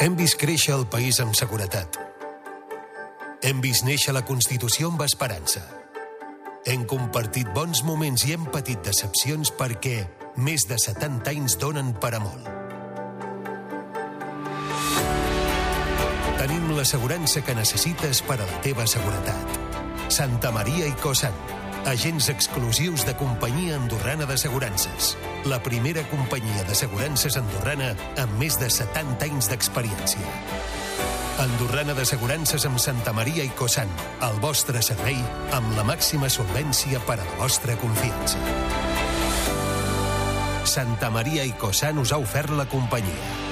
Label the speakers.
Speaker 1: Hem vist créixer el país amb seguretat. Hem vist néixer la Constitució amb esperança. Hem compartit bons moments i hem patit decepcions perquè més de 70 anys donen per a molt. Tenim l'assegurança que necessites per a la teva seguretat. Santa Maria i Cosant, agents exclusius de companyia andorrana d'assegurances. La primera companyia d'assegurances andorrana amb més de 70 anys d'experiència. Andorrana d'assegurances amb Santa Maria i Cosant, el vostre servei amb la màxima solvència per a la vostra confiança. Santa Maria i Cosant us ha ofert la companyia.